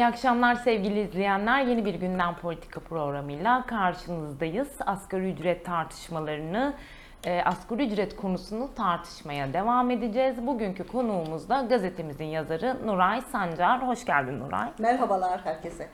İyi akşamlar sevgili izleyenler. Yeni bir gündem politika programıyla karşınızdayız. Asgari ücret tartışmalarını, e, asgari ücret konusunu tartışmaya devam edeceğiz. Bugünkü konuğumuz da gazetemizin yazarı Nuray Sancar. Hoş geldin Nuray. Merhabalar herkese.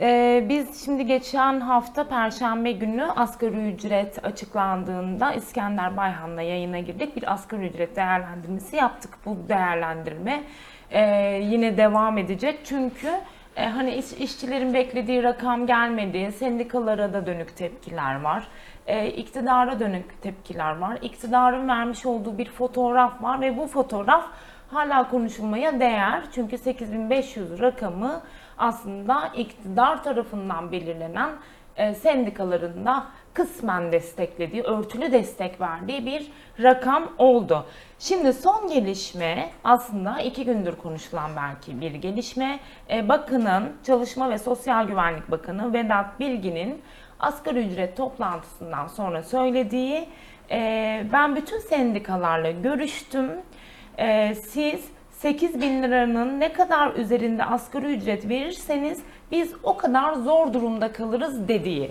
Ee, biz şimdi geçen hafta Perşembe günü asgari ücret açıklandığında İskender Bayhan'la yayına girdik. Bir asgari ücret değerlendirmesi yaptık. Bu değerlendirme e, yine devam edecek. Çünkü e, hani iş- işçilerin beklediği rakam gelmedi. Sendikalara da dönük tepkiler var. E, iktidara dönük tepkiler var. İktidarın vermiş olduğu bir fotoğraf var ve bu fotoğraf hala konuşulmaya değer. Çünkü 8500 rakamı aslında iktidar tarafından belirlenen e, sendikaların da kısmen desteklediği, örtülü destek verdiği bir rakam oldu. Şimdi son gelişme aslında iki gündür konuşulan belki bir gelişme. E, Bakanın, Çalışma ve Sosyal Güvenlik Bakanı Vedat Bilgin'in asgari ücret toplantısından sonra söylediği, e, ben bütün sendikalarla görüştüm. E, siz 8 bin liranın ne kadar üzerinde asgari ücret verirseniz biz o kadar zor durumda kalırız dediği.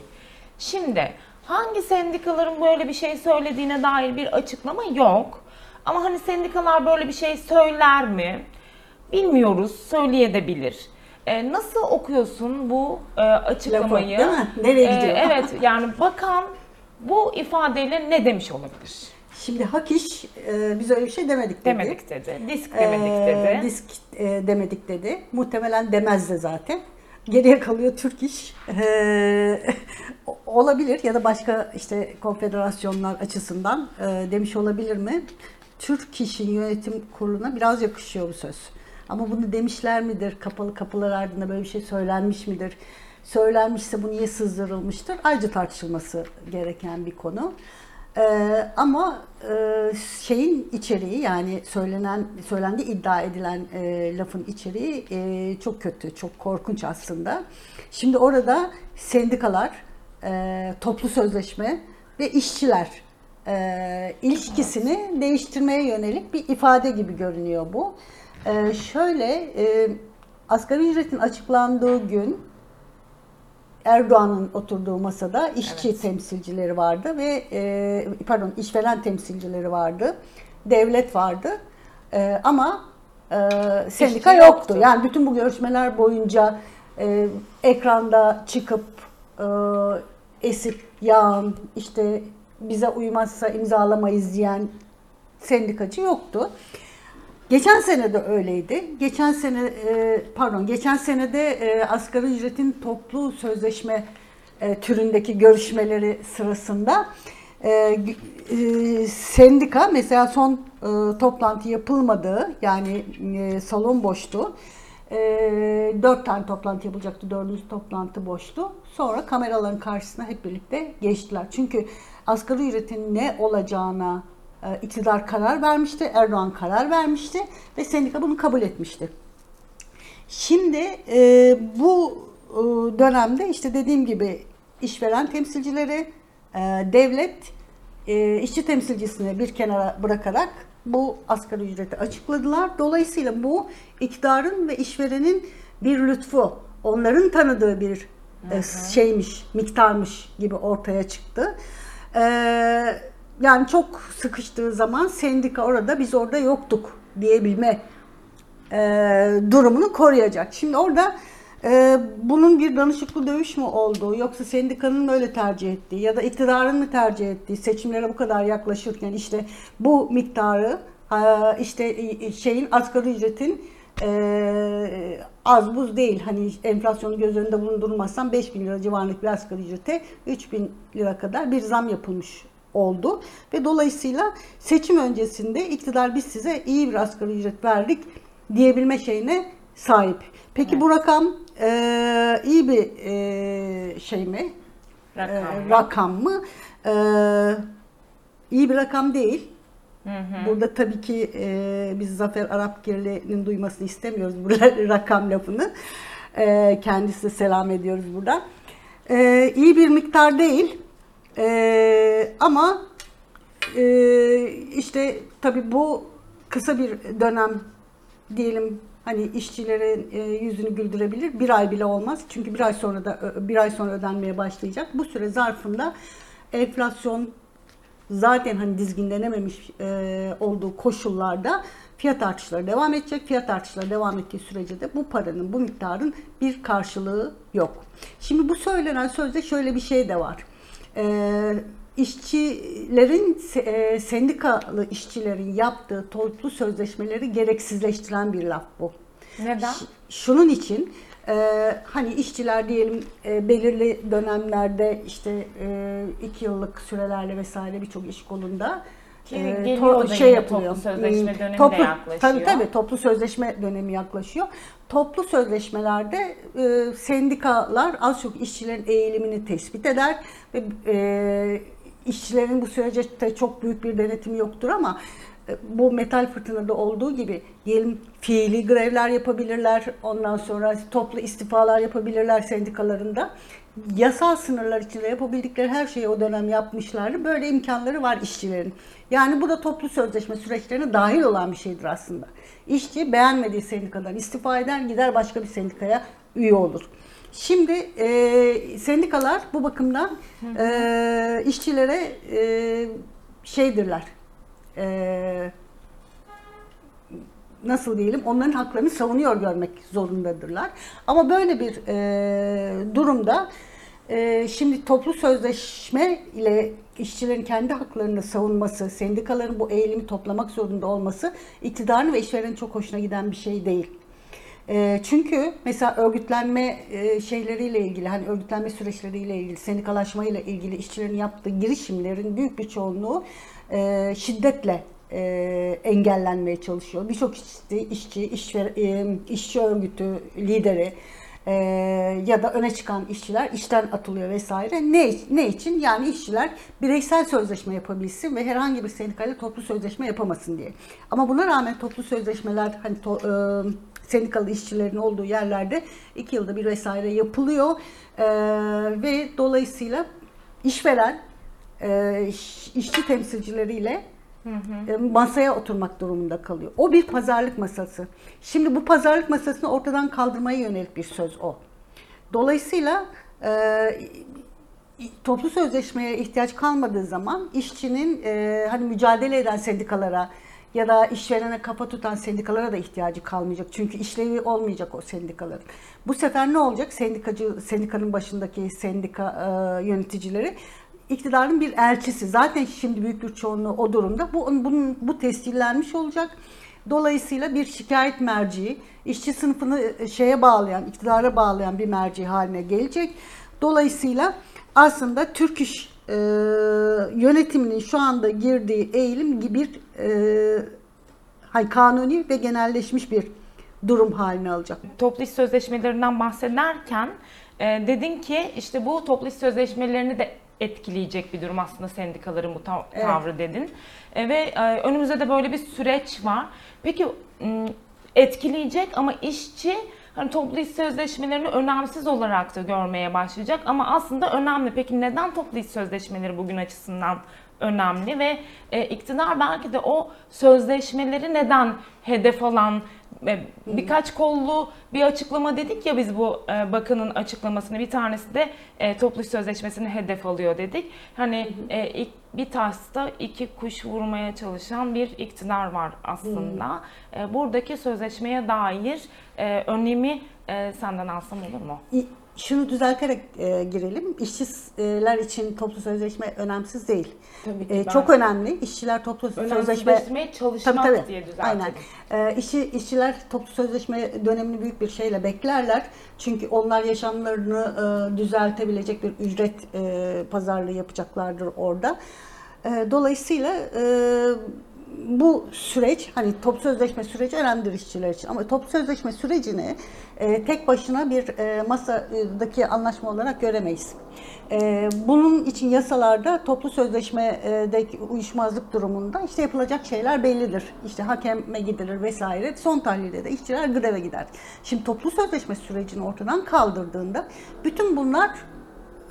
Şimdi hangi sendikaların böyle bir şey söylediğine dair bir açıklama yok. Ama hani sendikalar böyle bir şey söyler mi? Bilmiyoruz, söyleyebilir. E, nasıl okuyorsun bu e, açıklamayı? değil mi? Nereye E, gidiyor? evet, yani bakan bu ifadeyle ne demiş olabilir? Şimdi hak iş e, biz öyle bir şey demedik dedi. Demedik dedi, disk demedik Ee, dedi. Disk e, demedik dedi. Muhtemelen demez de zaten. Geriye kalıyor Türk iş. Ee, olabilir ya da başka işte konfederasyonlar açısından e, demiş olabilir mi? Türk İş'in yönetim kuruluna biraz yakışıyor bu söz. Ama bunu demişler midir? Kapalı kapılar ardında böyle bir şey söylenmiş midir? Söylenmişse bu niye sızdırılmıştır? Ayrıca tartışılması gereken bir konu. Ee, ama e, şeyin içeriği yani söylenen söylendiği iddia edilen e, lafın içeriği e, çok kötü, çok korkunç aslında. Şimdi orada sendikalar, e, toplu sözleşme ve işçiler e, ilişkisini değiştirmeye yönelik bir ifade gibi görünüyor bu. E, şöyle e, asgari ücretin açıklandığı gün Erdoğan'ın oturduğu masada işçi temsilcileri vardı ve e, pardon işveren temsilcileri vardı, devlet vardı E, ama e, sendika yoktu. yoktu. Yani bütün bu görüşmeler boyunca e, ekranda çıkıp e, esip yağan işte bize uymazsa imzalamayız diyen sendikacı yoktu. Geçen sene de öyleydi. Geçen sene e, pardon geçen sene de e, asgari ücretin toplu sözleşme e, türündeki görüşmeleri sırasında e, sendika mesela son toplantı yapılmadığı yani salon boştu. Dört tane toplantı yapılacaktı. Dördüncü toplantı boştu. Sonra kameraların karşısına hep birlikte geçtiler. Çünkü asgari ücretin ne olacağına iktidar karar vermişti, Erdoğan karar vermişti ve sendika bunu kabul etmişti. Şimdi e, bu e, dönemde işte dediğim gibi işveren temsilcileri, e, devlet e, işçi temsilcisini bir kenara bırakarak bu asgari ücreti açıkladılar. Dolayısıyla bu iktidarın ve işverenin bir lütfu, onların tanıdığı bir e, şeymiş, miktarmış gibi ortaya çıktı. E, yani çok sıkıştığı zaman sendika orada biz orada yoktuk diyebilme e, durumunu koruyacak. Şimdi orada e, bunun bir danışıklı dövüş mü olduğu yoksa sendikanın mı öyle tercih ettiği ya da iktidarın mı tercih ettiği seçimlere bu kadar yaklaşırken işte bu miktarı e, işte şeyin asgari ücretin e, az buz değil. Hani enflasyonu göz önünde bulundurmazsam 5 bin lira civarındaki bir asgari ücrete 3 bin lira kadar bir zam yapılmış oldu. Ve dolayısıyla seçim öncesinde iktidar biz size iyi bir asgari ücret verdik diyebilme şeyine sahip. Peki bu rakam e, iyi bir e, şey mi? Rakam E, mı? rakam mı? E, iyi bir rakam değil. Burada tabii ki e, biz Zafer Arapgirli'nin duymasını istemiyoruz bu rakam lafını. E, kendisine selam ediyoruz buradan. E, iyi bir miktar değil. E, ama e, işte tabii bu kısa bir dönem diyelim hani işçilerin e, yüzünü güldürebilir. Bir ay bile olmaz. Çünkü bir ay sonra da bir ay sonra ödenmeye başlayacak. Bu süre zarfında enflasyon zaten hani dizginlenememiş e, olduğu koşullarda fiyat artışları devam edecek. Fiyat artışları devam ettiği sürece de bu paranın, bu miktarın bir karşılığı yok. Şimdi bu söylenen sözde şöyle bir şey de var. E, işçilerin, e, sendikalı işçilerin yaptığı toplu sözleşmeleri gereksizleştiren bir laf bu. Neden? Ş- Şunun için e, hani işçiler diyelim e, belirli dönemlerde işte e, iki yıllık sürelerle vesaire birçok iş kolunda Ki e, geliyor da yine toplu sözleşme Hmm, dönemi de toplu- yaklaşıyor. Tabii tabii toplu sözleşme dönemi yaklaşıyor. Toplu sözleşmelerde e, sendikalar az çok işçilerin eğilimini tespit eder ve e, işçilerin bu sürece çok büyük bir denetimi yoktur ama e, bu metal fırtınada olduğu gibi diyelim fiili grevler yapabilirler. Ondan sonra toplu istifalar yapabilirler sendikalarında. Yasal sınırlar içinde yapabildikleri her şeyi o dönem yapmışlardı. Böyle imkanları var işçilerin. Yani bu da toplu sözleşme süreçlerine dahil olan bir şeydir aslında. İşçi beğenmediği sendikadan istifa eder, gider başka bir sendikaya üye olur. Şimdi e, sendikalar bu bakımdan e, işçilere e, şeydirler. E, nasıl diyelim onların haklarını savunuyor görmek zorundadırlar. Ama böyle bir e, durumda e, şimdi toplu sözleşme ile işçilerin kendi haklarını savunması, sendikaların bu eğilimi toplamak zorunda olması iktidarın ve işverenin çok hoşuna giden bir şey değil. E, çünkü mesela örgütlenme e, şeyleriyle ilgili, hani örgütlenme süreçleriyle ilgili, sendikalaşmayla ilgili işçilerin yaptığı girişimlerin büyük bir çoğunluğu e, şiddetle e, engellenmeye çalışıyor. Birçok işçi, işçi, işver, e, işçi örgütü lideri e, ya da öne çıkan işçiler işten atılıyor vesaire. Ne ne için? Yani işçiler bireysel sözleşme yapabilsin ve herhangi bir sendikayla toplu sözleşme yapamasın diye. Ama buna rağmen toplu sözleşmeler hani to- e, sendikalı işçilerin olduğu yerlerde iki yılda bir vesaire yapılıyor E, ve dolayısıyla işveren e, iş- işçi temsilcileriyle e, masaya oturmak durumunda kalıyor. O bir pazarlık masası. Şimdi bu pazarlık masasını ortadan kaldırmaya yönelik bir söz o. Dolayısıyla e, toplu sözleşmeye ihtiyaç kalmadığı zaman işçinin e, hani mücadele eden sendikalara ya da işverene kafa tutan sendikalara da ihtiyacı kalmayacak. Çünkü işlevi olmayacak o sendikaların. Bu sefer ne olacak? Sendikacı sendikanın başındaki sendika e, yöneticileri iktidarın bir elçisi. Zaten şimdi büyük bir çoğunluğu o durumda. Bu bunun bu tescillenmiş olacak. Dolayısıyla bir şikayet merci, işçi sınıfını şeye bağlayan, iktidara bağlayan bir merci haline gelecek. Dolayısıyla aslında Türk İş e, yönetiminin şu anda girdiği eğilim gibi bir e, hay kanuni ve genelleşmiş bir durum haline alacak. toplu iş sözleşmelerinden bahsederken e, dedin ki işte bu toplu iş sözleşmelerini de etkileyecek bir durum aslında sendikaların bu ta- Evet. tavrı dedin. E, ve e, önümüzde de böyle bir süreç var. Peki etkileyecek ama işçi hani toplu iş sözleşmelerini önemsiz olarak da görmeye başlayacak ama aslında önemli. Peki neden toplu iş sözleşmeleri bugün açısından önemli ve e, iktidar belki de o sözleşmeleri neden hedef alan birkaç kollu bir açıklama dedik ya biz bu e, bakanın açıklamasını bir tanesi de e, toplu sözleşmesini hedef alıyor dedik. Hani e, ilk, bir taşta iki kuş vurmaya çalışan bir iktidar var aslında. E, buradaki sözleşmeye dair e, önemi e, senden alsam olur mu? Şunu düzelterek e, girelim. İşçiler için toplu sözleşme önemsiz değil. Tabii ki E, ben- çok önemli. İşçiler toplu sözleşme Önemsizleştirmeye çalışmak diye düzeltelim. Aynen. Ee, işçi, işçiler toplu sözleşme dönemini büyük bir şeyle beklerler. Çünkü onlar yaşamlarını e, düzeltebilecek bir ücret e, pazarlığı yapacaklardır orada. E, dolayısıyla e, bu süreç hani toplu sözleşme süreci önemlidir işçiler için ama toplu sözleşme sürecini e, tek başına bir e, masadaki anlaşma olarak göremeyiz. E, bunun için yasalarda toplu sözleşmedeki uyuşmazlık durumunda işte yapılacak şeyler bellidir. İşte hakeme gidilir vesaire. Son tahlilde de işçiler greve gider. Şimdi toplu sözleşme sürecini ortadan kaldırdığında bütün bunlar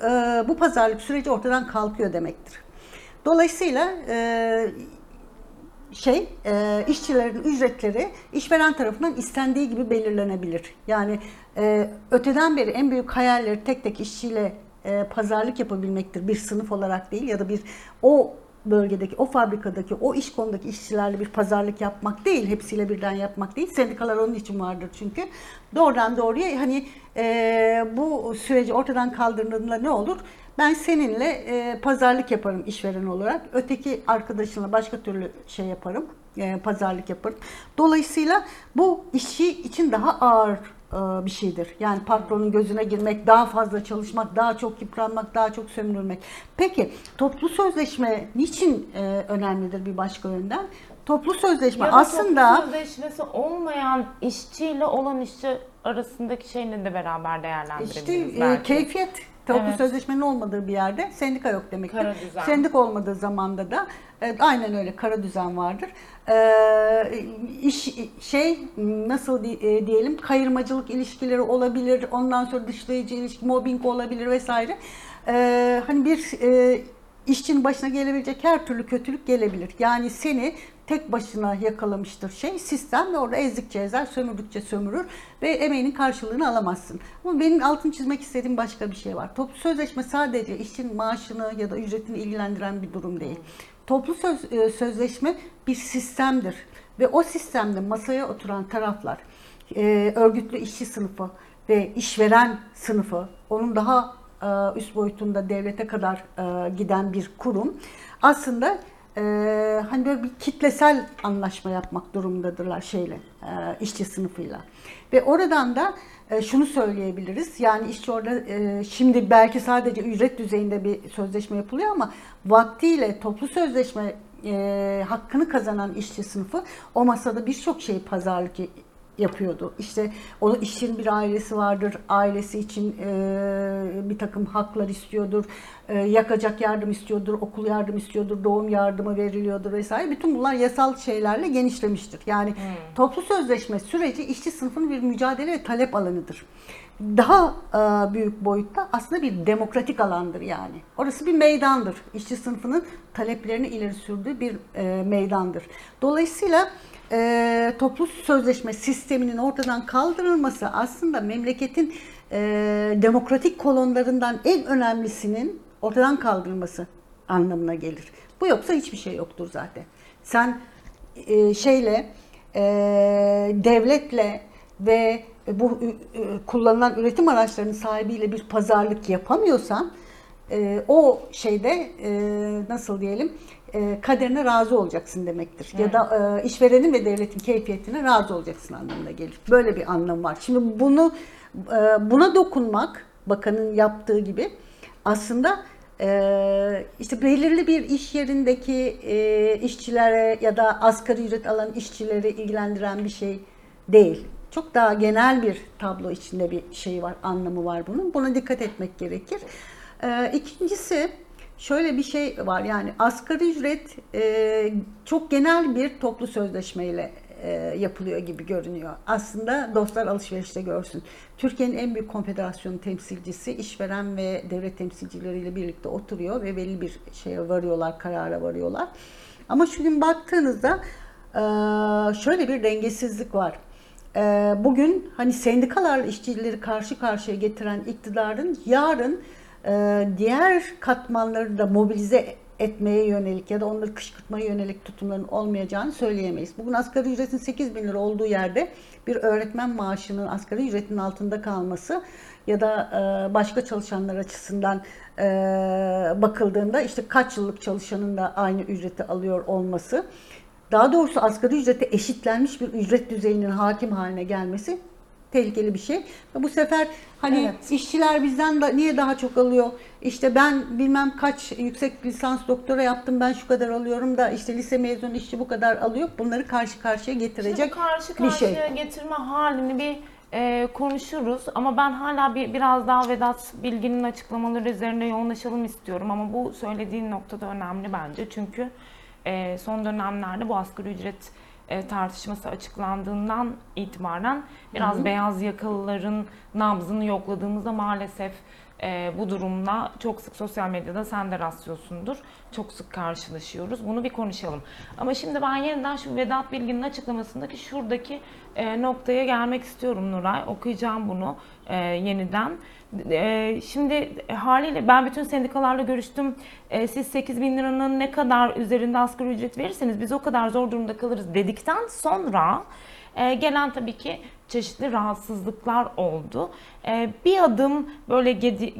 e, bu pazarlık süreci ortadan kalkıyor demektir. Dolayısıyla e, şey e, işçilerin ücretleri işveren tarafından istendiği gibi belirlenebilir. Yani e, öteden beri en büyük hayalleri tek tek işçiyle e, pazarlık yapabilmektir. Bir sınıf olarak değil ya da bir o bölgedeki, o fabrikadaki, o iş konudaki işçilerle bir pazarlık yapmak değil, hepsiyle birden yapmak değil. Sendikalar onun için vardır çünkü. Doğrudan doğruya hani e, bu süreci ortadan kaldırdığında ne olur? Ben seninle e, pazarlık yaparım işveren olarak. Öteki arkadaşınla başka türlü şey yaparım, e, pazarlık yaparım. Dolayısıyla bu işçi için daha ağır e, bir şeydir. Yani patronun gözüne girmek, daha fazla çalışmak, daha çok yıpranmak, daha çok sömürülmek. Peki toplu sözleşme niçin e, önemlidir bir başka yönden? Toplu sözleşme Ya da aslında toplu sözleşmesi olmayan işçiyle olan işçi arasındaki şeyle de beraber işte değerlendirebiliriz e, belki. keyfiyet toplu Evet. sözleşmenin olmadığı bir yerde sendika yok demektir. Kara düzen. Sendik olmadığı zamanda da e, aynen öyle kara düzen vardır. E, iş şey nasıl e, diyelim kayırmacılık ilişkileri olabilir. Ondan sonra dışlayıcı ilişki, mobbing olabilir vesaire. E, hani bir e, işçinin başına gelebilecek her türlü kötülük gelebilir. Yani seni tek başına yakalamıştır şey sistem ve orada ezdikçe ezer, sömürdükçe sömürür ve emeğinin karşılığını alamazsın. Ama benim altını çizmek istediğim başka bir şey var. Toplu sözleşme sadece işçinin maaşını ya da ücretini ilgilendiren bir durum değil. Toplu söz, e, sözleşme bir sistemdir ve o sistemde masaya oturan taraflar, e, örgütlü işçi sınıfı ve işveren sınıfı, onun daha e, üst boyutunda devlete kadar giden bir kurum aslında e, hani böyle bir kitlesel anlaşma yapmak durumundadırlar şeyle e, işçi sınıfıyla. Ve oradan da e, şunu söyleyebiliriz. Yani işçi orada e, şimdi belki sadece ücret düzeyinde bir sözleşme yapılıyor ama vaktiyle toplu sözleşme e, hakkını kazanan işçi sınıfı o masada birçok şey pazarlık yapıyordu. İşte o işçinin bir ailesi vardır. Ailesi için e, bir takım haklar istiyordur. E, yakacak yardım istiyordur. Okul yardım istiyordur. Doğum yardımı veriliyordur vesaire. Bütün bunlar yasal şeylerle genişlemiştir. Yani toplu sözleşme süreci işçi sınıfının bir mücadele ve talep alanıdır. Daha e, büyük boyutta aslında bir demokratik alandır yani. Orası bir meydandır. İşçi sınıfının taleplerini ileri sürdüğü bir e, meydandır. Dolayısıyla e, toplu sözleşme sisteminin ortadan kaldırılması aslında memleketin e, demokratik kolonlarından en önemlisinin ortadan kaldırılması anlamına gelir. Bu yoksa hiçbir şey yoktur zaten. Sen e, şeyle e, devletle ve bu e, kullanılan üretim araçlarının sahibiyle bir pazarlık yapamıyorsan e, o şeyde e, nasıl diyelim kaderine razı olacaksın demektir. Ya da e, işverenin ve devletin keyfiyetine razı olacaksın anlamına gelir. Böyle bir anlam var. Şimdi bunu e, buna dokunmak bakanın yaptığı gibi aslında e, işte belirli bir iş yerindeki e, işçilere ya da asgari ücret alan işçileri ilgilendiren bir şey değil. Çok daha genel bir tablo içinde bir şey var, anlamı var bunun. Buna dikkat etmek gerekir. İkincisi şöyle bir şey var yani asgari ücret e, çok genel bir toplu sözleşmeyle e, yapılıyor gibi görünüyor. Aslında dostlar alışverişte görsün. Türkiye'nin en büyük konfederasyonu temsilcisi işveren ve devlet temsilcileriyle birlikte oturuyor ve belli bir şeye varıyorlar, karara varıyorlar. Ama şu gün baktığınızda e, şöyle bir dengesizlik var. E, Bugün hani sendikalarla işçileri karşı karşıya getiren iktidarın yarın diğer katmanları da mobilize etmeye yönelik ya da onları kışkırtmaya yönelik tutumların olmayacağını söyleyemeyiz. Bugün asgari ücretin 8 bin lira olduğu yerde bir öğretmen maaşının asgari ücretin altında kalması ya da e, başka çalışanlar açısından e, bakıldığında işte kaç yıllık çalışanın da aynı ücreti alıyor olması daha doğrusu asgari ücrete eşitlenmiş bir ücret düzeyinin hakim haline gelmesi tehlikeli bir şey. Bu sefer hani Evet. işçiler bizden da niye daha çok alıyor? İşte ben bilmem kaç yüksek lisans doktora yaptım ben şu kadar alıyorum da işte lise mezunu işçi bu kadar alıyor. Bunları karşı karşıya getirecek bu karşı bir şey. karşıya getirme halini bir e, konuşuruz ama ben hala bir biraz daha Vedat Bilgin'in açıklamaları üzerine yoğunlaşalım istiyorum ama bu söylediğin noktada önemli bence çünkü e, son dönemlerde bu asgari ücret e, tartışması açıklandığından itibaren biraz beyaz yakalıların nabzını yokladığımızda maalesef e, bu durumla çok sık sosyal medyada sen de rastlıyorsundur. Çok sık karşılaşıyoruz. Bunu bir konuşalım. Ama şimdi ben yeniden şu Vedat Bilgin'in açıklamasındaki şuradaki e, noktaya gelmek istiyorum Nuray. Okuyacağım bunu e, yeniden. E, şimdi haliyle ben bütün sendikalarla görüştüm. E, siz 8 bin liranın ne kadar üzerinde asgari ücret verirseniz biz o kadar zor durumda kalırız dedikten sonra e, gelen tabii ki çeşitli rahatsızlıklar oldu. E, bir adım böyle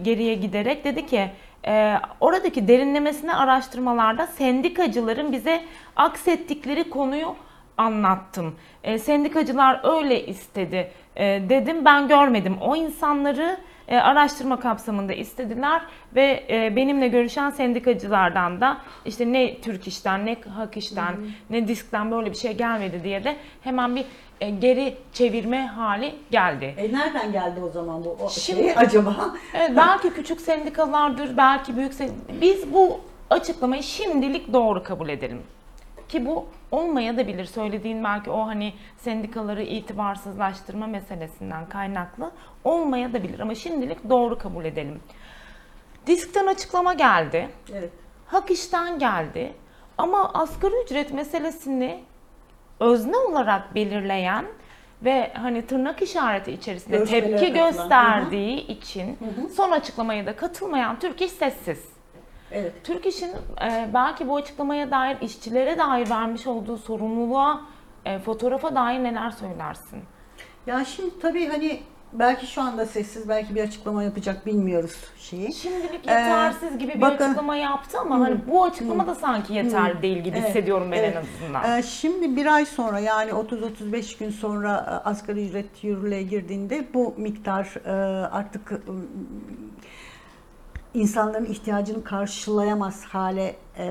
geriye giderek dedi ki e, oradaki derinlemesine araştırmalarda sendikacıların bize aksettikleri konuyu anlattım. E, sendikacılar öyle istedi e, dedim. Ben görmedim. O insanları e, araştırma kapsamında istediler ve e, benimle görüşen sendikacılardan da işte ne Türk İş'ten ne Hak İş'ten ne Disk'ten böyle bir şey gelmedi diye de hemen bir e, geri çevirme hali geldi. E nereden geldi o zaman bu o Şimdi- şey acaba? Evet, belki küçük sendikalardır, belki büyük sendikalar. Biz bu açıklamayı şimdilik doğru kabul edelim. Ki bu olmaya da bilir. Söylediğin belki o hani sendikaları itibarsızlaştırma meselesinden kaynaklı olmaya da bilir. Ama şimdilik doğru kabul edelim. Disk'ten açıklama geldi. Evet. Hak işten geldi. Ama asgari ücret meselesini özne olarak belirleyen ve hani tırnak işareti içerisinde Görüşmelere tepki katılan. gösterdiği için son açıklamaya da katılmayan Türk İş sessiz. Evet. Türk İş'in e, belki bu açıklamaya dair işçilere dair vermiş olduğu sorumluluğa, e, fotoğrafa dair neler söylersin? Ya şimdi tabii hani belki şu anda sessiz belki bir açıklama yapacak bilmiyoruz şeyi. Şimdilik Ee, yetersiz gibi bir bakın- açıklama yaptı ama hani bu açıklama da sanki yeterli değil gibi Evet, hissediyorum ben evet. en azından. Ee, şimdi bir ay sonra yani 30-35 gün sonra e, asgari ücret yürürlüğe girdiğinde bu miktar e, artık e, insanların ihtiyacını karşılayamaz hale e,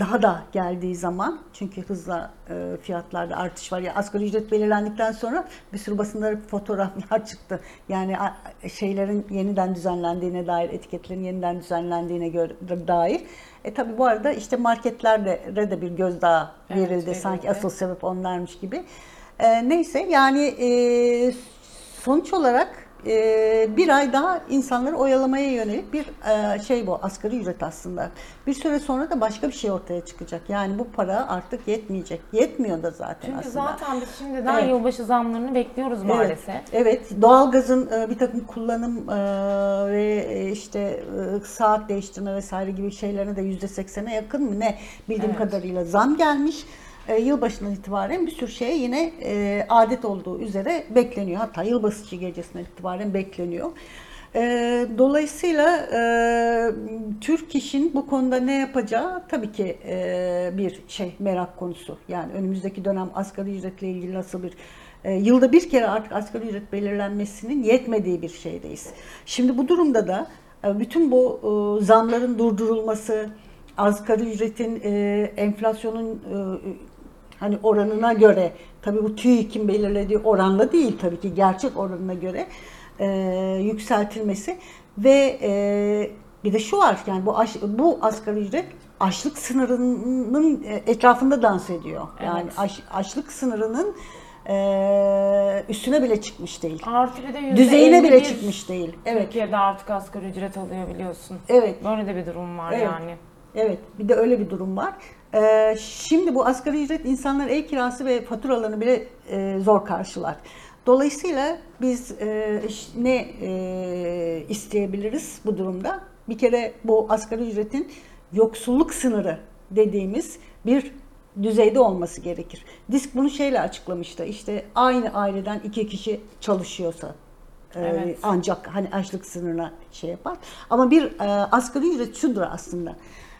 daha da geldiği zaman çünkü hızla e, fiyatlarda artış var. Ya asgari ücret belirlendikten sonra bir sürü basında fotoğraflar çıktı. Yani a- şeylerin yeniden düzenlendiğine dair etiketlerin yeniden düzenlendiğine göre dair. E tabi bu arada işte marketlerde de bir gözdağı Evet, verildi. verildi. sanki asıl sebep onlarmış gibi. E, neyse yani e, sonuç olarak e, bir ay daha insanları oyalamaya yönelik bir e, şey bu asgari ücret aslında. Bir süre sonra da başka bir şey ortaya çıkacak. Yani bu para artık yetmeyecek. Yetmiyor da zaten Çünkü aslında. zaten biz şimdiden Evet. yılbaşı zamlarını bekliyoruz maalesef. Evet, evet. doğalgazın e, bir takım kullanım e, ve e, işte e, saat değiştirme vesaire gibi şeylerine de yüzde seksene yakın mı ne bildiğim Evet. kadarıyla zam gelmiş. E, yılbaşından itibaren bir sürü şey yine e, adet olduğu üzere bekleniyor. Hatta yılbaşı gecesinden itibaren bekleniyor. E, dolayısıyla e, Türk işin bu konuda ne yapacağı tabii ki e, bir şey merak konusu. Yani önümüzdeki dönem asgari ücretle ilgili nasıl bir e, yılda bir kere artık asgari ücret belirlenmesinin yetmediği bir şeydeyiz. Şimdi bu durumda da e, bütün bu e, zamların durdurulması, asgari ücretin e, enflasyonun e, hani oranına göre tabii bu TÜİK'in belirlediği oranla değil tabii ki gerçek oranına göre e, yükseltilmesi ve e, bir de şu var yani bu aş, bu asgari ücret açlık sınırının e, etrafında dans ediyor. Yani Evet. aş, açlık sınırının e, üstüne bile çıkmış değil. Artı bir de yüzde Düzeyine bile 51 çıkmış değil. Evet. Türkiye'de artık asgari ücret alıyor biliyorsun. Evet. Böyle de bir durum var Evet. yani. Evet, bir de öyle bir durum var. Ee, şimdi bu asgari ücret insanlar ev kirası ve faturalarını bile e, zor karşılar. Dolayısıyla biz e, ne e, isteyebiliriz bu durumda? Bir kere bu asgari ücretin yoksulluk sınırı dediğimiz bir düzeyde olması gerekir. Disk bunu şeyle açıklamıştı. İşte aynı aileden iki kişi çalışıyorsa Evet. ancak hani açlık sınırına şey yapar. Ama bir asgari ücret şudur aslında.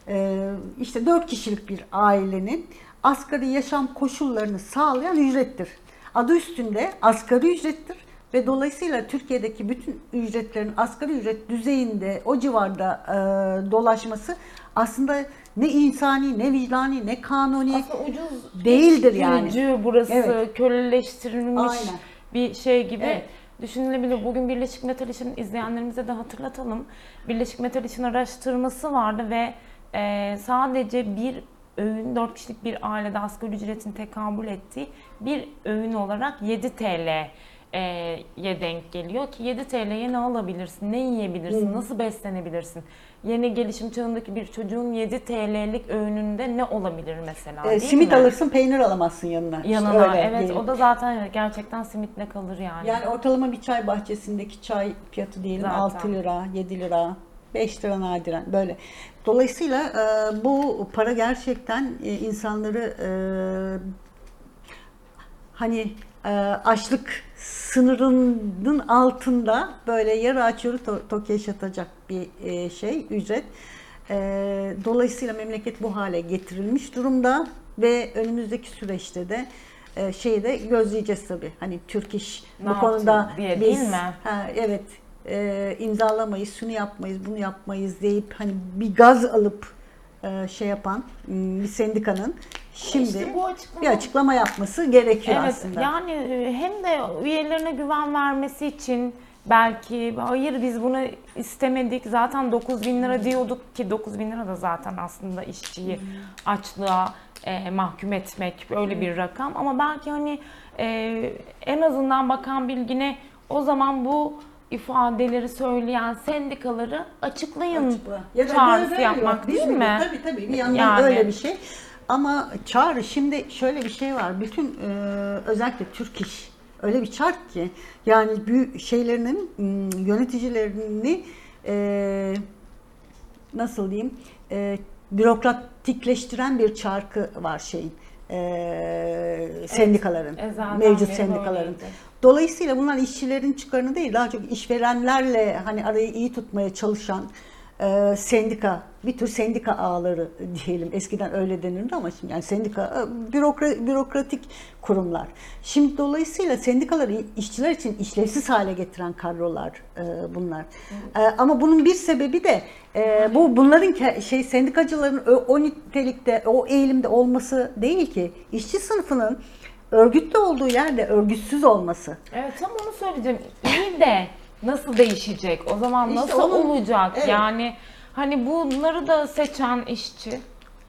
E, işte dört kişilik bir ailenin asgari yaşam koşullarını sağlayan ücrettir. Adı üstünde asgari ücrettir ve dolayısıyla Türkiye'deki bütün ücretlerin asgari ücret düzeyinde o civarda e, dolaşması aslında ne insani, ne vicdani, ne kanuni Aslında ucuz Değildir iş yani. burası Evet. köleleştirilmiş Aynen. bir şey gibi Evet. düşünülebilir. Bugün Birleşik Metal İş'in izleyenlerimize de hatırlatalım. Birleşik Metal İş'in araştırması vardı ve e, sadece bir öğün 4 kişilik bir ailede asgari ücretin tekabül ettiği bir öğün olarak 7 TL e, ye denk geliyor ki 7 TL'ye ne alabilirsin, ne yiyebilirsin, nasıl beslenebilirsin? Yeni gelişim çağındaki bir çocuğun 7 TL'lik öğününde ne olabilir mesela değil simit mi? alırsın peynir alamazsın yanına. İşte Yanına öyle evet diyelim. o da zaten gerçekten simitle kalır yani. Yani ortalama bir çay bahçesindeki çay fiyatı diyelim Zaten. 6 lira, 7 lira, 5 lira nadiren böyle. Dolayısıyla e, bu para gerçekten e, insanları e, hani e, açlık sınırının altında böyle yarı açıyoru to- tok yaşatacak bir e, şey ücret. E, dolayısıyla memleket bu hale getirilmiş durumda ve önümüzdeki süreçte de e, şeyi de gözleyeceğiz tabii. Hani Türk İş Ne bu konuda diye biz değil mi? ha, evet e, imzalamayız, şunu yapmayız, bunu yapmayız deyip hani bir gaz alıp e, şey yapan m, bir sendikanın şimdi İşte bu açıklama- bir açıklama yapması gerekiyor Evet aslında. yani e, hem de üyelerine güven vermesi için belki hayır biz bunu istemedik zaten 9 bin lira diyorduk ki 9 bin lira da zaten aslında işçiyi açlığa e, mahkum etmek böyle bir rakam. Ama belki hani e, en azından bakan bilgine o zaman bu ifadeleri söyleyen sendikaları açıklayın Açıkla. Ya da çağrısı böyle yapmak yok, değil biz mi? Tabii tabii bir yandan Yani. öyle bir şey. Ama çağrı şimdi şöyle bir şey var. Bütün e, özellikle Türk iş öyle bir çark ki yani büyük şeylerinin yöneticilerini e, nasıl diyeyim e, bürokratikleştiren bir çarkı var şeyin e, sendikaların ezelden mevcut sendikaların. böyleydi. Dolayısıyla bunlar işçilerin çıkarını değil, daha çok işverenlerle hani arayı iyi tutmaya çalışan e, sendika, bir tür sendika ağları diyelim. Eskiden öyle denirdi ama şimdi yani sendika e, bürokra, bürokratik kurumlar. Şimdi dolayısıyla sendikaları işçiler için işlevsiz hale getiren kadrolar e, bunlar. E, ama bunun bir sebebi de e, bu bunların şey sendikacıların o, o nitelikte, o eğilimde olması değil ki işçi sınıfının örgütlü olduğu yerde örgütsüz olması. Evet tam onu söyleyeceğim. İyi de nasıl değişecek? O zaman İşte nasıl onun- olacak? evet. Yani hani bunları da seçen işçi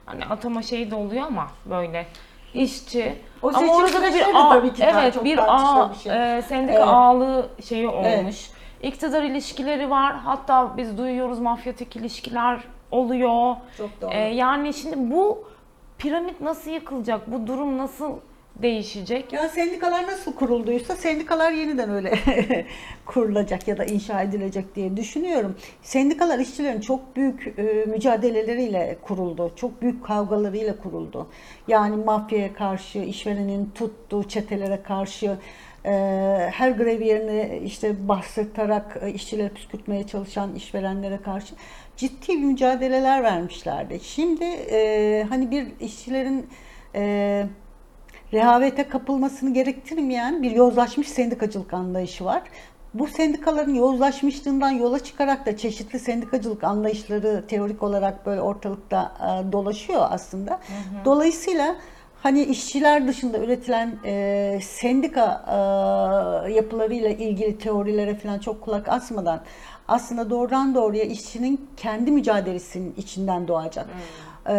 hani atama şeyi de oluyor ama böyle işçi O ama seçim orada da bir süreçleri de ağ, tabii ki evet çok bir tartışılan ağ, bir şey. e, sendika Evet. ağlığı şeyi olmuş. İktidar ilişkileri var. Hatta biz duyuyoruz mafyatik ilişkiler oluyor. Çok doğru. E, yani şimdi bu piramit nasıl yıkılacak? Bu durum nasıl değişecek? Ya sendikalar nasıl kurulduysa sendikalar yeniden öyle kurulacak ya da inşa edilecek diye düşünüyorum. Sendikalar işçilerin çok büyük e, mücadeleleriyle kuruldu. Çok büyük kavgalarıyla kuruldu. Yani mafyaya karşı, işverenin tuttuğu çetelere karşı e, her grev yerine işte bastırtarak e, işçileri püskürtmeye çalışan işverenlere karşı ciddi mücadeleler vermişlerdi. Şimdi hani bir işçilerin rehavete kapılmasını gerektirmeyen bir yozlaşmış sendikacılık anlayışı var. Bu sendikaların yozlaşmışlığından yola çıkarak da çeşitli sendikacılık anlayışları teorik olarak böyle ortalıkta e, dolaşıyor aslında. Dolayısıyla hani işçiler dışında üretilen e, sendika e, yapılarıyla ilgili teorilere falan çok kulak asmadan aslında doğrudan doğruya işçinin kendi mücadelesinin içinden doğacak. Ee,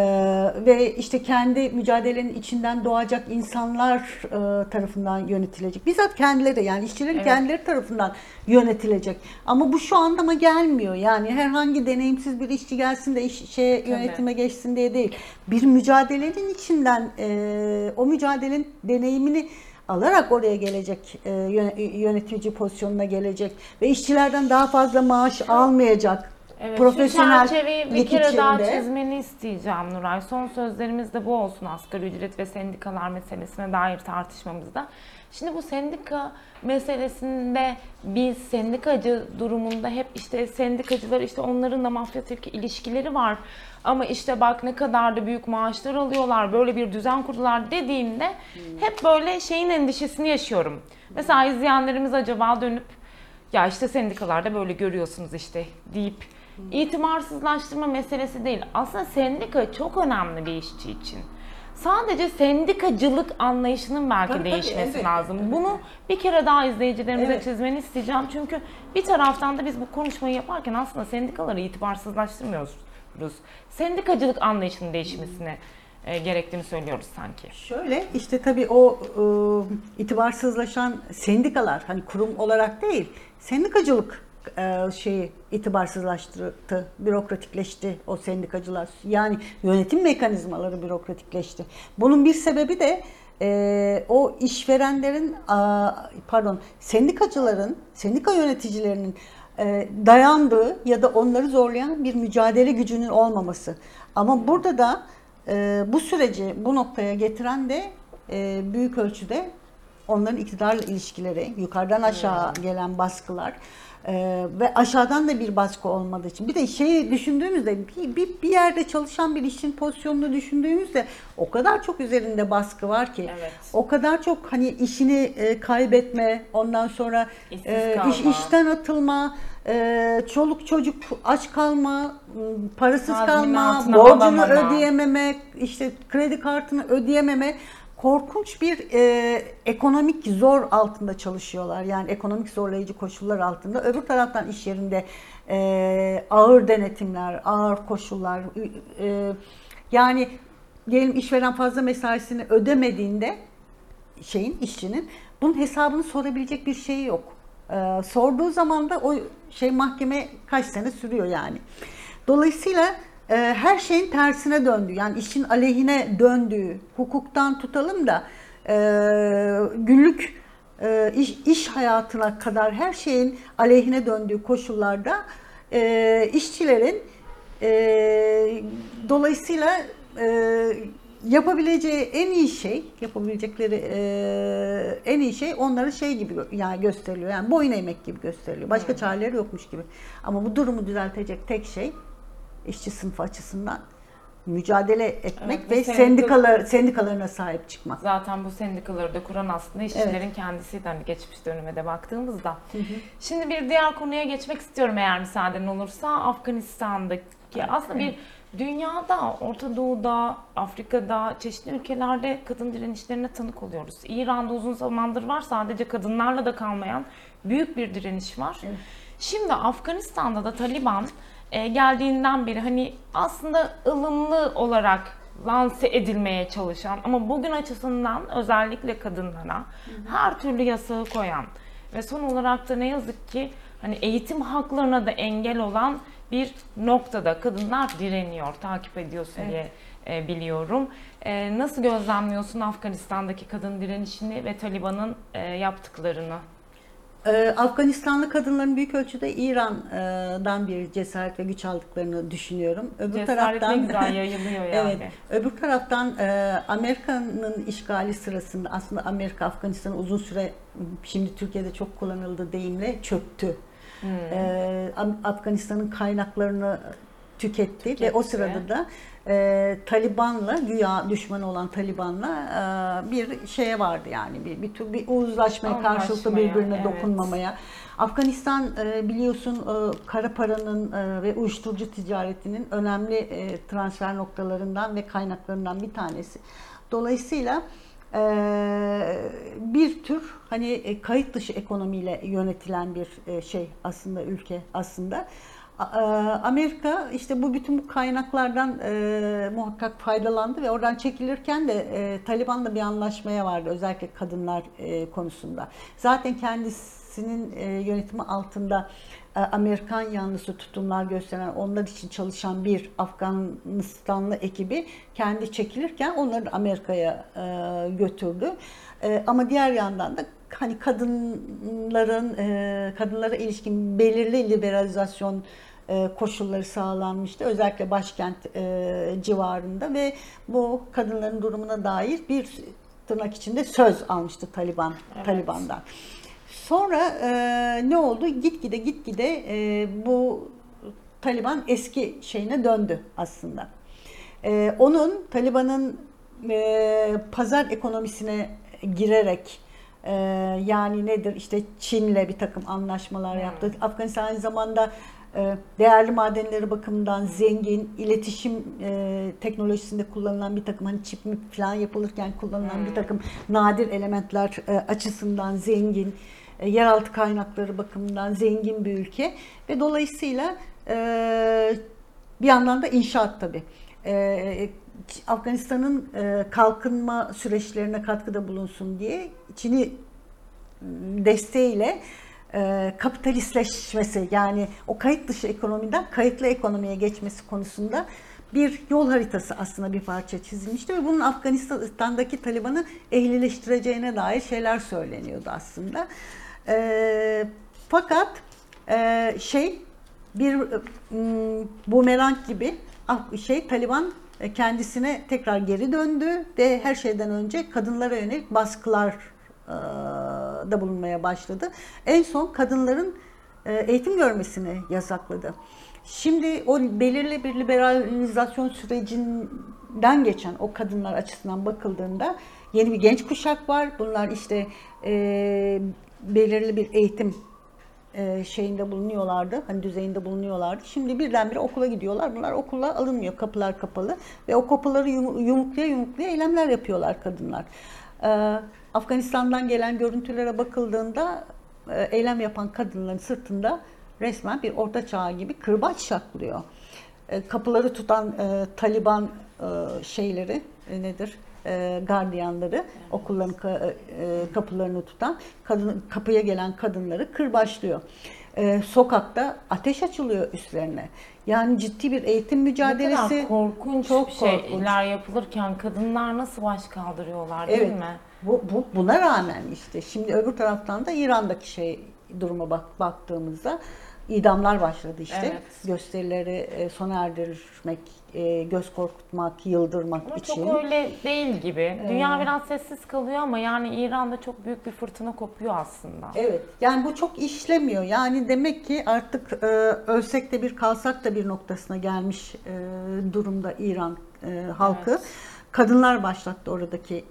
ve işte kendi mücadelenin içinden doğacak insanlar e, tarafından yönetilecek. Bizzat kendileri yani işçilerin Evet. kendileri tarafından yönetilecek. Ama bu şu anlama gelmiyor. Yani herhangi deneyimsiz bir işçi gelsin de iş, şeye, yönetime geçsin diye değil. Bir mücadelenin içinden e, o mücadelenin deneyimini alarak oraya gelecek, e, yöne- yönetici pozisyonuna gelecek ve işçilerden daha fazla maaş almayacak. Evet, profesyonel şu çerçeveyi bir kere daha çizmeni isteyeceğim Nuray. Son sözlerimiz de bu olsun asgari ücret ve sendikalar meselesine dair tartışmamızda. Şimdi bu sendika meselesinde biz sendikacı durumunda hep işte sendikacılar işte onların da mafyatik ilişkileri var. Ama işte bak ne kadar da büyük maaşlar alıyorlar, böyle bir düzen kurdular dediğimde hep böyle şeyin endişesini yaşıyorum. Mesela izleyenlerimiz acaba dönüp ya işte sendikalarda böyle görüyorsunuz işte deyip itimarsızlaştırma meselesi değil. Aslında sendika çok önemli bir işçi için. Sadece sendikacılık anlayışının belki Tabii, tabii, değişmesi elbette. lazım. Bunu bir kere daha izleyicilerimize Evet. çizmeni isteyeceğim. Çünkü bir taraftan da biz bu konuşmayı yaparken aslında sendikaları itibarsızlaştırmıyoruz. Sendikacılık anlayışının değişmesini e, gerektiğini söylüyoruz sanki. Şöyle işte tabii o e, itibarsızlaşan sendikalar hani kurum olarak değil sendikacılık e, şeyi itibarsızlaştırdı, bürokratikleşti o sendikacılar. Yani yönetim mekanizmaları bürokratikleşti. Bunun bir sebebi de e, o işverenlerin pardon sendikacıların, sendika yöneticilerinin e, dayandığı ya da onları zorlayan bir mücadele gücünün olmaması. Ama burada da e, bu süreci bu noktaya getiren de büyük ölçüde onların iktidarla ilişkileri, yukarıdan aşağı gelen baskılar e, ve aşağıdan da bir baskı olmadığı için. Bir de şeyi düşündüğümüzde bir, bir, bir yerde çalışan bir işin pozisyonunu düşündüğümüzde o kadar çok üzerinde baskı var ki. Evet. O kadar çok hani işini e, kaybetme, ondan sonra İşsiz e, iş, kalma. işten atılma, e, çoluk çocuk aç kalma, m, parasız kalma, Tazminatını borcunu alamama. ödeyememe, işte kredi kartını ödeyememe korkunç bir e, ekonomik zor altında çalışıyorlar. Yani ekonomik zorlayıcı koşullar altında. Öbür taraftan iş yerinde e, ağır denetimler, ağır koşullar. e, yani diyelim işveren fazla mesaisini ödemediğinde şeyin işçinin bunun hesabını sorabilecek bir şeyi yok. Ee, sorduğu zaman da o şey mahkeme kaç sene sürüyor yani. Dolayısıyla e, her şeyin tersine döndü. Yani işin aleyhine döndüğü, hukuktan tutalım da e, günlük e, iş, iş hayatına kadar her şeyin aleyhine döndüğü koşullarda e, işçilerin e, dolayısıyla e, yapabileceği en iyi şey, yapabilecekleri e, en iyi şey onları şey gibi yani gösteriliyor. Yani boyun eğmek gibi gösteriliyor. Başka çareleri yokmuş gibi. Ama bu durumu düzeltecek tek şey işçi sınıfı açısından mücadele etmek Evet, ve ve sendika- sendikalar sendikalarına sahip çıkmak. Zaten bu sendikaları da kuran aslında işçilerin kendisiydi hani geçmiş döneme de baktığımızda. Şimdi bir diğer konuya geçmek istiyorum eğer müsaaden olursa. Afganistan'daki aslında bir dünyada, Orta Doğu'da, Afrika'da, çeşitli ülkelerde kadın direnişlerine tanık oluyoruz. İran'da uzun zamandır var sadece kadınlarla da kalmayan büyük bir direniş var. Şimdi Afganistan'da da Taliban e, geldiğinden beri hani aslında ılımlı olarak lanse edilmeye çalışan ama bugün açısından özellikle kadınlara her türlü yasağı koyan ve son olarak da ne yazık ki hani eğitim haklarına da engel olan bir noktada kadınlar direniyor, takip ediyorsun diye e, biliyorum. E, nasıl gözlemliyorsun Afganistan'daki kadın direnişini ve Taliban'ın e, yaptıklarını? Ee, Afganistanlı kadınların büyük ölçüde İran'dan bir cesaret ve güç aldıklarını düşünüyorum. Öbür Cesaret taraftan güzel yayılıyor yani. Evet. Öbür taraftan e, Amerika'nın işgali sırasında aslında Amerika Afganistan'ı uzun süre şimdi Türkiye'de çok kullanıldığı deyimle çöktü. Hmm. E, Af- Afganistan'ın kaynaklarını tüketti, ve o sırada da e, Taliban'la güya düşman olan Taliban'la e, bir şeye vardı yani bir bir tür bir uzlaşmaya Anlaşmaya, karşılıklı birbirine evet. dokunmamaya. Afganistan e, biliyorsun e, kara paranın e, ve uyuşturucu ticaretinin önemli e, transfer noktalarından ve kaynaklarından bir tanesi. Dolayısıyla e, bir tür hani e, kayıt dışı ekonomiyle yönetilen bir e, şey aslında ülke aslında. E, Amerika işte bu bütün bu kaynaklardan e, muhakkak faydalandı ve oradan çekilirken de e, Taliban'la bir anlaşmaya vardı özellikle kadınlar e, konusunda. Zaten kendisinin e, yönetimi altında e, Amerikan yanlısı tutumlar gösteren, onlar için çalışan bir Afganistanlı ekibi kendi çekilirken onları Amerika'ya e, götürdü. E, ama diğer yandan da hani kadınların e, kadınlara ilişkin belirli liberalizasyon koşulları sağlanmıştı. Özellikle başkent e, civarında ve bu kadınların durumuna dair bir tırnak içinde söz almıştı Taliban Evet. Taliban'dan. Sonra e, ne oldu? Gitgide gitgide e, bu Taliban eski şeyine döndü aslında. E, onun Taliban'ın e, pazar ekonomisine girerek e, yani nedir işte Çin'le bir takım anlaşmalar yaptı. Afganistan aynı zamanda e, değerli madenleri bakımından zengin, iletişim e, teknolojisinde kullanılan bir takım hani çip mi falan yapılırken kullanılan bir takım nadir elementler e, açısından zengin, e, yeraltı kaynakları bakımından zengin bir ülke ve dolayısıyla e, bir yandan da inşaat tabii. E, Afganistan'ın e, kalkınma süreçlerine katkıda bulunsun diye Çin'i desteğiyle e, kapitalistleşmesi yani o kayıt dışı ekonomiden kayıtlı ekonomiye geçmesi konusunda bir yol haritası aslında bir parça çizilmişti ve bunun Afganistan'daki Taliban'ı ehlileştireceğine dair şeyler söyleniyordu aslında. E, fakat e, şey bir m, bumerang gibi şey Taliban e, kendisine tekrar geri döndü ve her şeyden önce kadınlara yönelik baskılar e, da bulunmaya başladı. En son kadınların e, eğitim görmesini yasakladı. Şimdi o belirli bir liberalizasyon sürecinden geçen o kadınlar açısından bakıldığında yeni bir genç kuşak var. Bunlar işte e, belirli bir eğitim e, şeyinde bulunuyorlardı. Hani düzeyinde bulunuyorlardı. Şimdi birdenbire okula gidiyorlar. Bunlar okula alınmıyor. Kapılar kapalı. Ve o kapıları yum, yumruklaya eylemler yapıyorlar kadınlar. E, Afganistan'dan gelen görüntülere bakıldığında e, eylem yapan kadınların sırtında resmen bir orta çağ gibi kırbaç şaklıyor. E, kapıları tutan e, Taliban şeyleri nedir? E, gardiyanları, evet. okulların ka, e, kapılarını tutan kadın kapıya gelen kadınları kırbaçlıyor. E, sokakta ateş açılıyor üstlerine. Yani ciddi bir eğitim mücadelesi. Ne kadar korkunç çok şeyler korkunç. yapılırken kadınlar nasıl baş kaldırıyorlar değil evet. mi? Bu, bu, buna rağmen işte şimdi öbür taraftan da İran'daki şey duruma bak, baktığımızda idamlar başladı işte. Evet. Gösterileri e, sona erdirmek, e, göz korkutmak, yıldırmak ama için. Çok öyle değil gibi. Dünya ee, biraz sessiz kalıyor ama yani İran'da çok büyük bir fırtına kopuyor aslında. Evet. Yani bu çok işlemiyor. Yani demek ki artık e, ölsek de bir kalsak da bir noktasına gelmiş e, durumda İran e, halkı. Evet. Kadınlar başlattı oradaki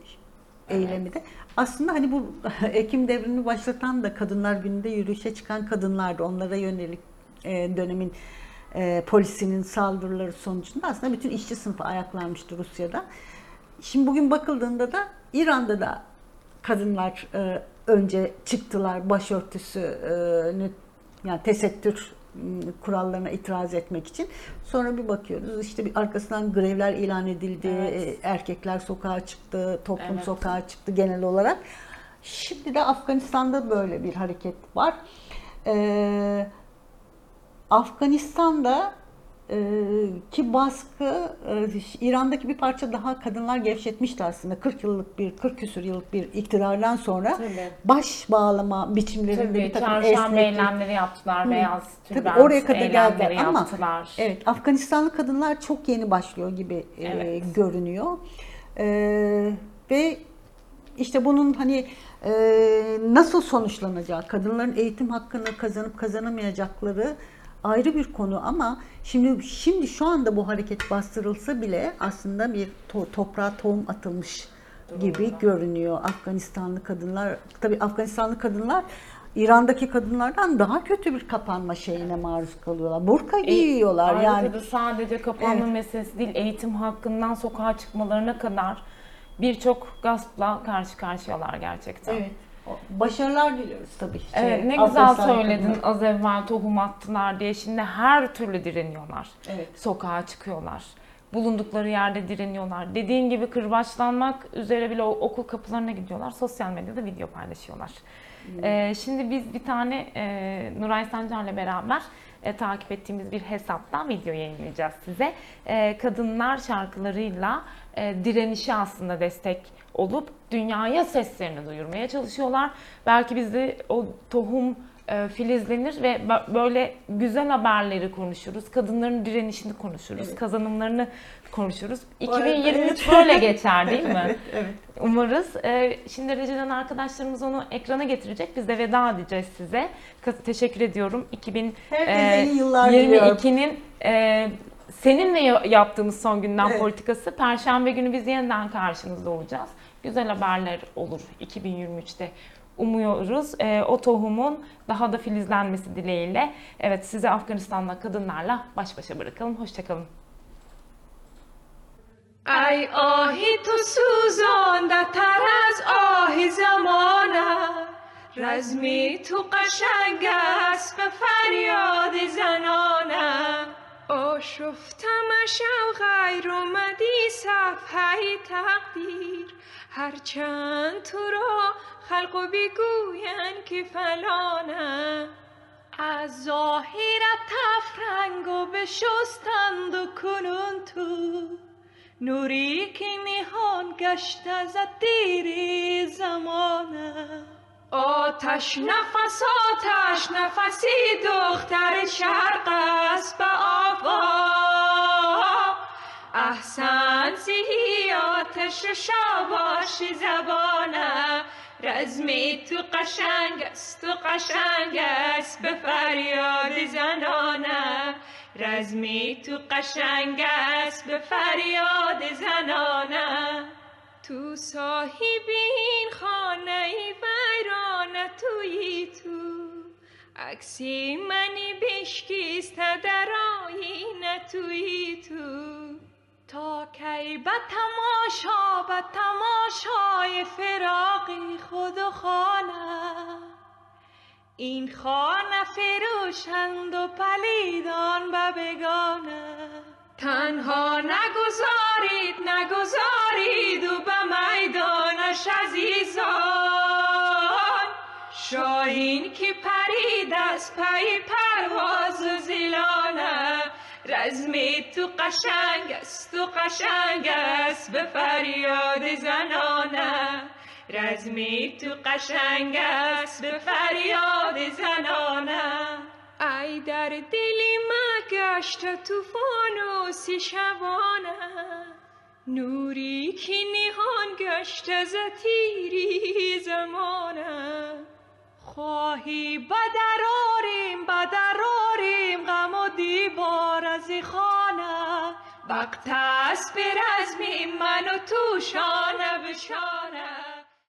eylemi de. Aslında hani bu Ekim devrini başlatan da Kadınlar Günü'nde yürüyüşe çıkan kadınlardı. Onlara yönelik e, dönemin e, polisinin saldırıları sonucunda aslında bütün işçi sınıfı ayaklanmıştı Rusya'da. Şimdi bugün bakıldığında da İran'da da kadınlar e, önce çıktılar başörtüsü e, yani tesettür kurallarına itiraz etmek için. Sonra bir bakıyoruz işte bir arkasından grevler ilan edildi, evet. E, erkekler sokağa çıktı, toplum evet. sokağa çıktı genel olarak. Şimdi de Afganistan'da böyle bir hareket var. Ee, Afganistan'da ki baskı e, İran'daki bir parça daha kadınlar gevşetmişti aslında 40 yıllık bir 40 küsur yıllık bir iktidardan sonra Tabii. baş bağlama biçimlerinde Tabii, bir takım esneklik. eylemleri yaptılar Hı. beyaz Tabii oraya kadar geldi ama evet Afganistanlı kadınlar çok yeni başlıyor gibi e, evet. e, görünüyor e, ve işte bunun hani e, nasıl sonuçlanacağı kadınların eğitim hakkını kazanıp kazanamayacakları ayrı bir konu ama şimdi şimdi şu anda bu hareket bastırılsa bile aslında bir to, toprağa tohum atılmış gibi görünüyor Afganistanlı kadınlar. Tabii Afganistanlı kadınlar İran'daki kadınlardan daha kötü bir kapanma şeyine maruz kalıyorlar. Burka e, giyiyorlar e, yani. sadece kapanma evet. meselesi değil, eğitim hakkından sokağa çıkmalarına kadar birçok gaspla karşı karşıyalar gerçekten. Evet. Başarılar diliyoruz tabii. Şey, evet ne güzel söyledin az evvel tohum attılar diye. Şimdi her türlü direniyorlar. Evet. Sokağa çıkıyorlar. Bulundukları yerde direniyorlar. Dediğin gibi kırbaçlanmak üzere bile okul kapılarına gidiyorlar. Sosyal medyada video paylaşıyorlar. Hmm. Ee, şimdi biz bir tane e, Nuray Sancar'la beraber e, takip ettiğimiz bir hesaptan video yayınlayacağız size. E, kadınlar şarkılarıyla e, direnişi aslında destek olup dünyaya seslerini duyurmaya çalışıyorlar. Belki bizde o tohum e, filizlenir ve böyle güzel haberleri konuşuruz. Kadınların direnişini konuşuruz. Evet. Kazanımlarını konuşuruz. 2023 böyle geçer değil mi? evet, evet. Umarız. E, şimdi rejiden arkadaşlarımız onu ekrana getirecek. Biz de veda edeceğiz size. Teşekkür ediyorum. 2022'nin e, seninle yaptığımız son günden evet. politikası. Perşembe günü biz yeniden karşınızda olacağız. Güzel haberler olur 2023'te umuyoruz. E, o tohumun daha da filizlenmesi dileğiyle. Evet size Afganistan'da kadınlarla baş başa bırakalım. Hoşçakalın. ای آهی تو سوزانده تر از آه زمانه رزمی تو قشنگ است به فریاد زنانه آشفتمش و غیر اومدی صفحه تقدیر. هرچند تو را خلق و بگوین که فلانه از ظاهرت تفرنگ و بشستند و کنون تو. نوری که نهان گشت از دیری زمانه. آتش نفس آتش نفسی دختر شرق است به آفاق احسن زیهی آتش شاباشی زبانه. رزمی تو قشنگ است تو قشنگ است به فریاد زنانه. رزمی تو قشنگ است به فریاد زنانه. تو صاحب این خانه ویرانه تویی تو. عکسی منی بشکیست در آینه تویی تو. تا کی به تماشا به تماشای فراقی خود و خانه. این خانه فروشند و پلیدان به بگانه. تنها نگذارید نگذارید و به میدانش عزیزان. شاهین که پرید از پی پرواز و زیلانه. رزمی تو قشنگ است تو قشنگ است به فریاد زنانه. رزمی تو قشنگ است به فریاد زنانه. ای در دلی ما گشت توفان و سی شبانه نوری که نهان گشت از تیری زمانه. خواهی؟ بدراریم بدراریم غم و دیوار از خانه. وقت است برزمیم من و تو شانه به شانه